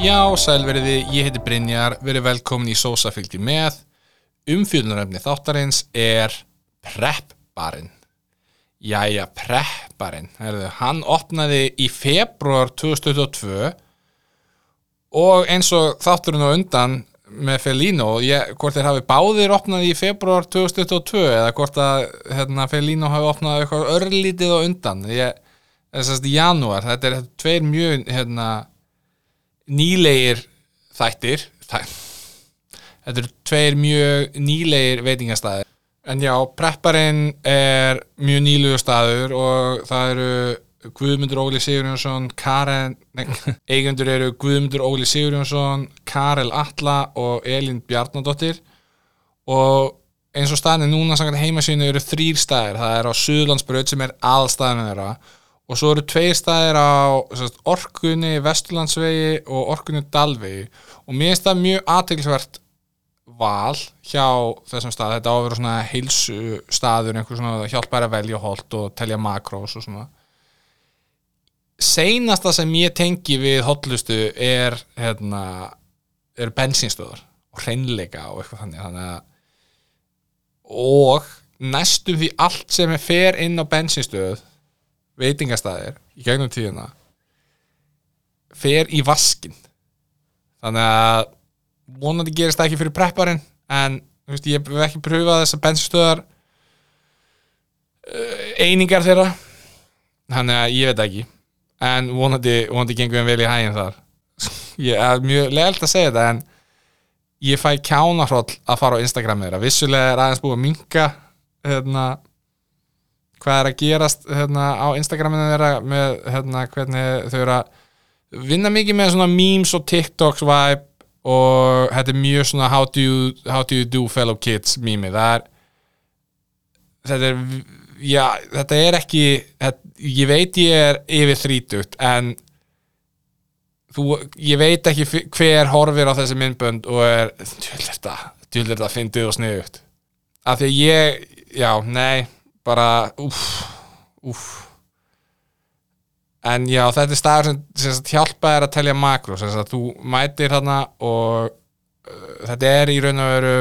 Já, sælveriði, ég heiti Brynjar, verið velkomin í Sósa fylgdi með. Umfjöldunarefni þáttarins er Prepbarinn. Jæja, Prepbarinn. Herðu, hann opnaði í februar 2022 og eins og þátturinn á undan með Felino, ég, hvort þeir hafi báðir opnað í februar 2022 eða hvort að hérna, Felino hafi opnað eitthvað örlítið á undan. Ég, þess að í janúar, þetta er tveir mjög hérna, nýlegir þættir Þæ... þetta eru tveir mjög nýlegir veitingastæðir en já, prepparinn er mjög nýlugur staður og það eru Guðmundur Óli Sigurjónsson Karen, nei, eigundur eru Guðmundur Óli Sigurjónsson Karel Atla og Elin Bjarnadóttir. Og eins og staðin núna sangan heimasínu eru þrýr staðir, það er á Suðlandsbröð sem er allstaðinu þeirra og svo eru tveir staðir á sagt, orkunni Vesturlandsvegi og orkunni Dalvegi. Og mér finnst það mjög aðtilsvert val hjá þessum stað, þetta á að vera svona heilsu staður, einhver svona hjálpæri að velja holt og telja makrós og svona. Seinasta sem ég tengi við hotlustu er hérna, er bensinstöðar og hreinleika og eitthvað þannig, þannig að og næstum því allt sem er fer inn á bensinstöð veitingastæðir í gegnum tíðuna fer í vaskin þannig að vonandi gerist það ekki fyrir prepparinn en veist, ég hef ekki pröfað þessar bensinstöðar uh, einingar þeirra. Þannig að ég veit ekki. En vonandi, vonandi gengur við vel í hæginn þar. Ég er mjög leilt að segja þetta en ég fæ kjánahroll að fara á Instagram þeirra. Vissulega er aðeins búið að minka hérna hvað er að gerast hérna, á Instagraminu þeirra með hérna, hvernig þau eru að vinna mikið með svona memes og TikToks vibe og þetta er mjög svona how do you, how do, you do fellow kids mými, þetta er já, þetta er ekki þetta, ég veit ég er yfir þrítugt en þú, ég veit ekki hver horfir á þessi myndbönd og er djúlir þetta, fyndið og sniðugt. Af því ég, já, nei bara uff, uff en já þetta er staður sem, sem hjálpa er að telja makro sem að þú mætir þarna og uh, þetta er í raun og veru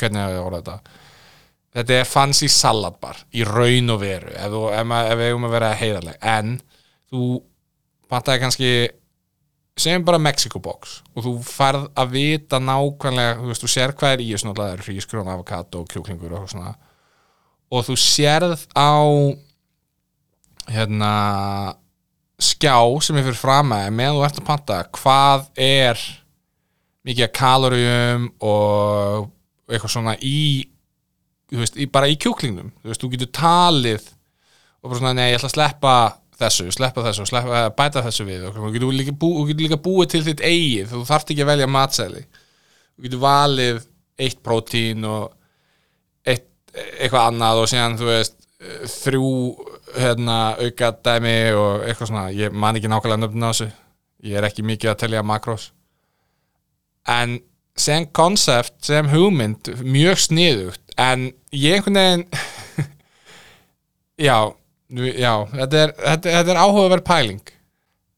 hvernig hefur ég orðað þetta? Þetta er fancy saladbar í raun og veru ef, þú, ef, ef við hefum að vera heiðarleg. En þú pantaði kannski segjum bara Mexico box og þú farð að vita nákvæmlega þú veist, þú sér hvað er í þessu náttúrulega það er hrískrón, avokado, kjúklingur og svona og þú sérð á hérna skjá sem er fyrir fram að meðan þú ert að panta hvað er mikið kaloríum og eitthvað svona í, veist, í bara í kjúklingnum. Þú veist, þú getur talið og bara svona, nei, ég ætla að sleppa þessu, sleppa þessu, sleppa, bæta þessu við og þú getur líka, bú, getur líka búið til þitt eigið, þú þarft ekki að velja matsæli. Þú getur valið eitt prótín og eitthvað annað og síðan, þú veist þrjú hérna, auka dæmi og eitthvað svona ég man ekki nákvæmlega nöfnum á þessu. Ég er ekki mikið að telja makrós en sem konsept, sem hugmynd mjög sniðugt. En ég einhvern veginn já, já þetta er, þetta, þetta er áhugaverð pæling.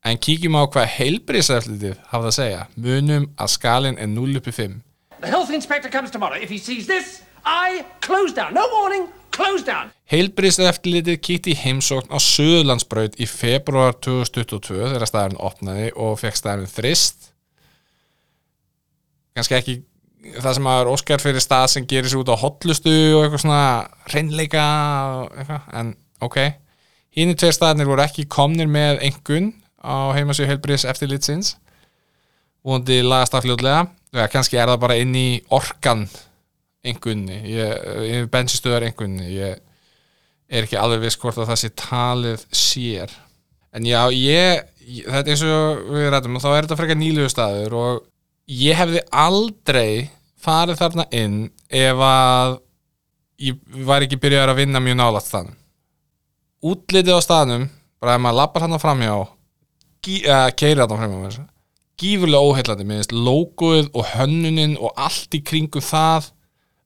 En kíkjum á hvað heilbríðseflitið hafði að segja. Munum að skalin er 0 uppi 5 The health inspector comes tomorrow. If he sees this, I close down. No warning, close down. Heilbríðseflitið kíkti í heimsókn á Suðlandsbraut í februar 2022 þegar staðarinn opnaði og fekk staðarinn þrist. Kannski ekki það sem að Óskar fyrir stað sem gerir sér út á hotlustu og eitthvað svona reynleika og eitthvað, en ok. Hínni tveir staðarnir voru ekki komnir með engun á heimasíu heilbríðs eftirlitsins vondi lagast af fljóðlega ja, kannski er það bara inn í orkan engunni, ég, bensinstöðar engunni, ég er ekki alveg viss hvort að það sé talið sér. En já, ég, ég þetta er eins og við rættum og þá er þetta frekar nýluðu staður og ég hefði aldrei farið þarna inn ef að ég var ekki byrjað að vinna mjög nálat staðnum útlitið á staðnum bara ef maður lappar hann á framjá keira hann á framjá gífurlega óheillandi, mér finnst logoið og hönnuninn og allt í kringum það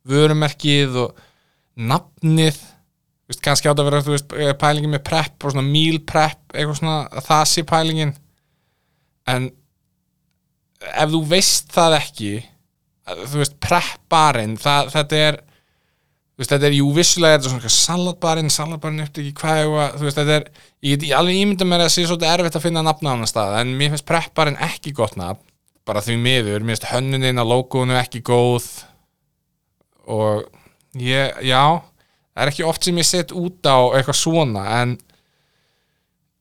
vörumerkið og nafnið. Veist, kannski átt að vera veist, pælingin með prep og svona meal prep eitthvað svona að það sé pælingin. En ef þú veist það ekki þú veist, prepparinn það, þetta er veist, þetta er, jú, vissulega er þetta svona eitthvað salatbarinn, salatbarinn eftir ekki hvað veist, þetta er, ég alveg ímynda mér að það sé svolítið erfitt að finna nafna á annar stað, en mér finnst prepparinn ekki gott nafn, bara því miður. Mér finnst hönnuninn á logoinu ekki góð og ég, já það er ekki oft sem ég set út á eitthvað svona, en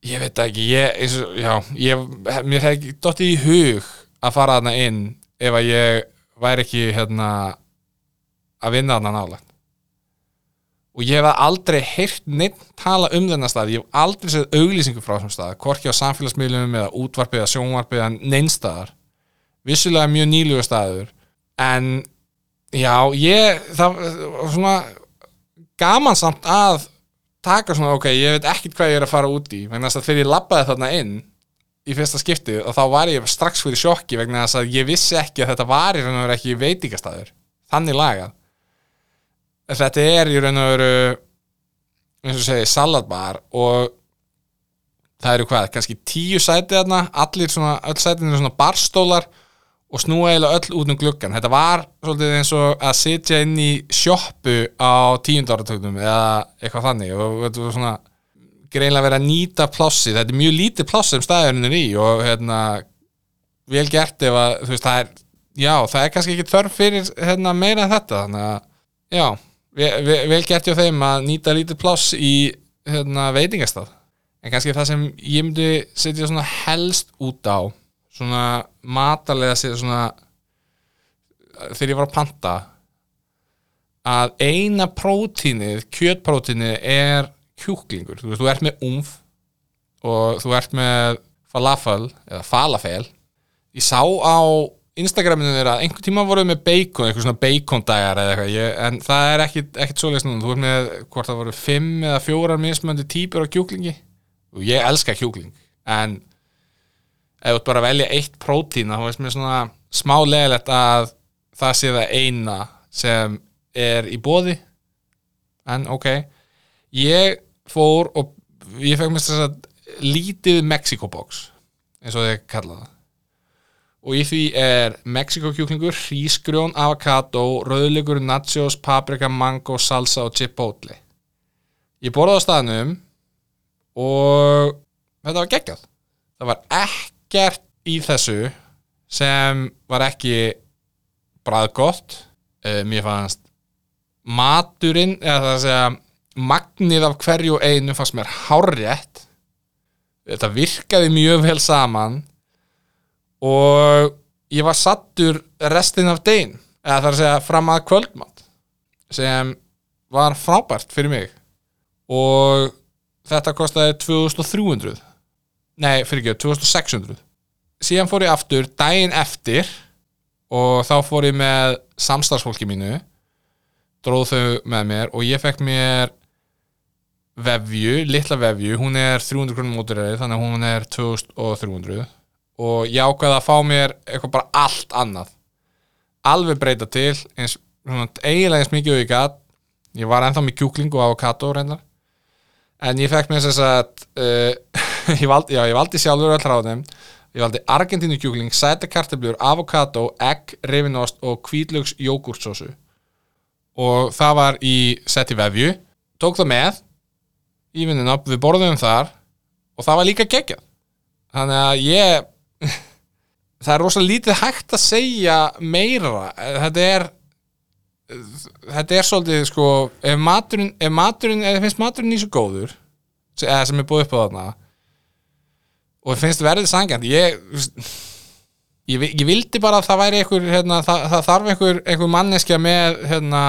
ég veit ekki, ég, eins og, já ég, mér hef ekki dottið í hug að fara þarna inn ef að ég væri ekki, hérna að vinna þarna nálægt. Og ég hef aldrei heyrt neitt tala um þennan stað, ég hef aldrei séð auglýsingu frá þessum stað, hvorki á samfélagsmiðlum eða útvarpið eða sjónvarpið eða neinstaðar vissulega mjög nýlugu staður en já, ég það var svona gaman samt að taka svona, ok, ég veit ekkert hvað ég er að fara út í vegna þess að þegar ég labbaði þarna inn í fyrsta skiptið og þá var ég strax fyrir sjokki vegna þess að ég vissi ekki að þetta var í raun og veru ekki veitingastæður þannig lagað. Þetta er í raun og veru eins og segi salatbar og það eru hvað, kannski tíu sæti þarna, allir svona öll sætin eru svona barstólar og snúa eiginlega öll út um gluggan þetta var svolítið eins og að sitja inn í sjoppu á tíundarartögnum eða eitthvað þannig. Og þetta var svona greinlega verið að nýta plássi þetta er mjög lítið pláss sem staðurinn er í og hérna vel gert ef að þú veist það er já það er kannski ekki þörf fyrir hérna, meira en þetta. Þannig að já vel, vel, gert hjá þeim að nýta lítið pláss í hérna, veitingastað. En kannski það sem ég myndi setja svona helst út á svona matalega svona þegar ég var að panta að eina prótínið, kjötprótínið er kjúklingur, þú veist, þú ert með umf og þú ert með falafel eða falafel. Ég sá á Instagraminu þeirra einhvern tíma voruð með bacon, eitthvað svona bacon dagar eða eitthvað, ég, en það er ekkit, ekkit svoleiðis núna, þú ert með hvort það voru fimm eða fjórar mismöndi típur á kjúklingi. Og ég elska kjúkling. En ef þú bara velja eitt prótín þá veist mér svona smá leðilegt að það sé það eina sem er í bóði en ok. Ég fór og ég fekk mér þess að lítið Mexico box eins og þið kalla það. Og í því er Mexico kjúklingur, hrísgrjón, avocado rauðleikur, nachos, paprika, mango salsa og chipotle. Ég borðaði á staðnum og þetta var geggjað. Það var ekkert í þessu sem var ekki bræðgott uh, mér fannst maturinn eða það að segja magnið af hverju einu fannst mér hárrétt. Þetta virkaði mjög vel saman og ég var sattur restin af degin eða það er að segja fram að kvöldmatt sem var frábært fyrir mig. Og þetta kostaði 2300 nei, fyrir ekki, 2600 síðan fór ég aftur daginn eftir og þá fór ég með samstarfsfólki mínu dróð þau með mér og ég fekk mér vefju, litla vefju. Hún er 300 krónum móturreið þannig að hún er 2300 og ég ákveði að fá mér eitthvað bara allt annað. Alveg breyta til eins, svona, eiginlega eins mikið og ég gat. Ég var ennþá með kjúkling og avokado reyndar. En ég fekk mér þess að uh, ég, valdi, já, ég valdi sjálfur öll ráðum ég valdi argentínu kjúkling, sæta kartablur avokado, egg, rifinost og kvítlögs jógurtsósu og það var í seti vefju. Tók það með í vinnina, við borðum þar og það var líka geggjað. Þannig að ég það er rosalega lítið hægt að segja meira. Þetta er þetta er svolítið sko ef maturinn, ef maturinn ef þið finnst maturinn í svo góður eða sem er búið upp á þarna og finnst verðið sangjant ég, ég ég vildi bara að það væri einhver hérna, það, það þarf einhver, einhver manneskja með hérna,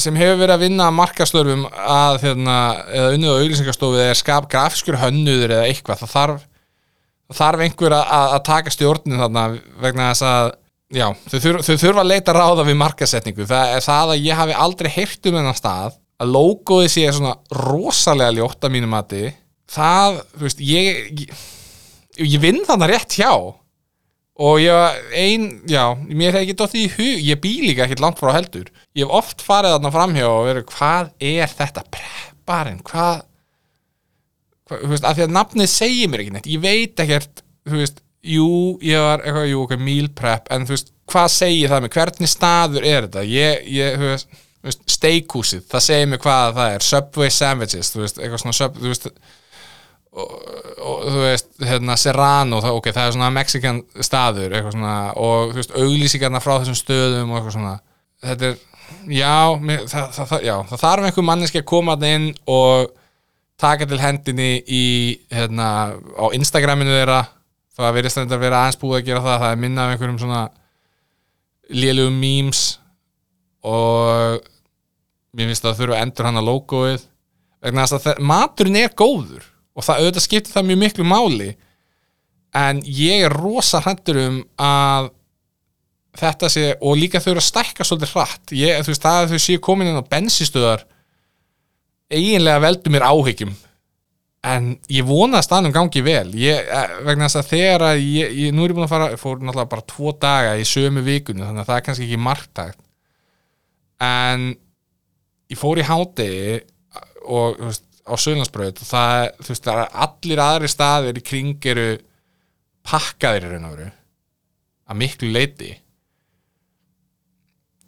sem hefur verið að vinna markaslörfum að hérna, eða unnið á auglýsingarstofu eða skap grafiskur hönnuður eða eitthvað. Það þarf þarf einhver að, að taka stjórnin þarna vegna þess að já, þau, þurf, þau þurfa að leita ráða við markasetningu það er það að ég hafi aldrei heyrt um þennan stað að logoði sé svona rosalega ljótt að mínu mati. Það, þú veist, ég ég, ég vinn þannig rétt hjá. Og ég ein, já, mér hef ekki dótt í hug ég bý líka ekkert langt frá heldur. Ég hef oft farið þarna framhjá og verið hvað er þetta prepparinn, hvað hva, þú veist, af því að nafnið segir mér ekki neitt. Ég veit ekkert, þú veist jú, ég var eitthvað, jú, ok, meal prep en þú veist, hvað segir það með, hvernig staður er þetta, ég, ég, þú veist steakhúsið, það segir mig hvað það er. Subway sandwiches, þú veist, eitthvað svona sub, þú veist og, og þú veist, hérna, Serrano það, ok, það er svona Mexican staður svona, og þú veist, auglýsingarna frá þessum stöðum og eitthvað svona. Þetta er, já, mér, það, það, já það þarf einhver manneski að koma þarna inn og taka til hendinni í, hérna, á Instagraminu þeirra, það verðist að vera aðeins búið að gera það, það er minna af einhverjum svona lélugum memes og mér finnst að það þurfa að endur hann að logoið. Vegna að maturinn er góður og það auðvitað skiptir það mjög miklu máli. En ég er rosa hrættur um að þetta sé, og líka þau eru að stækka svolítið hratt, ég, þú veist, það að þau séu komin inn á bensistöðar eiginlega veldur mér áhyggjum. En ég vona að staðnum gangi vel. Ég, eh, vegna þess að þegar að ég, ég, nú er ég búin að fara, ég fór náttúrulega bara tvo daga í sömu vikunni, þannig að það er kannski ekki marktækt. En ég fór í hádegi og veist, á Söðlandsbröð og það, þú veist, það er allir aðri staðir í kring eru pakkaðir í raun og veru að miklu leiti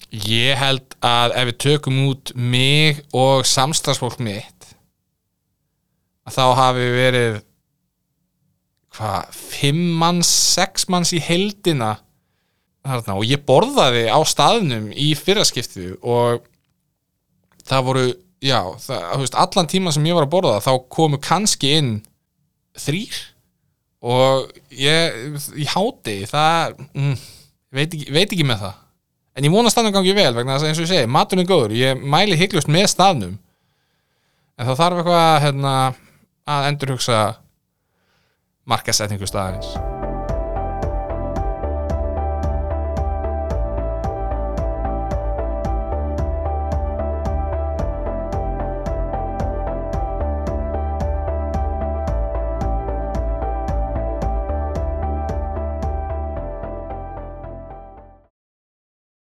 ég held að ef við tökum út mig og samstagsfólk mitt að þá hafi verið hvað, fimm manns, sex manns í heldina og ég borðaði á staðnum í fyrraskiptið og það voru, já, það, þú veist, allan tíma sem ég var að borða þá komu kannski inn þrýr og ég, í háti það, mm, veit, ekki, veit ekki með það. En ég vona staðnum gangi vel vegna þess að eins og ég segi, maturinn er góður. Ég mæli hygglust með staðnum. En þá þarf eitthvað hérna, að endurhugsa markasetningu staðarins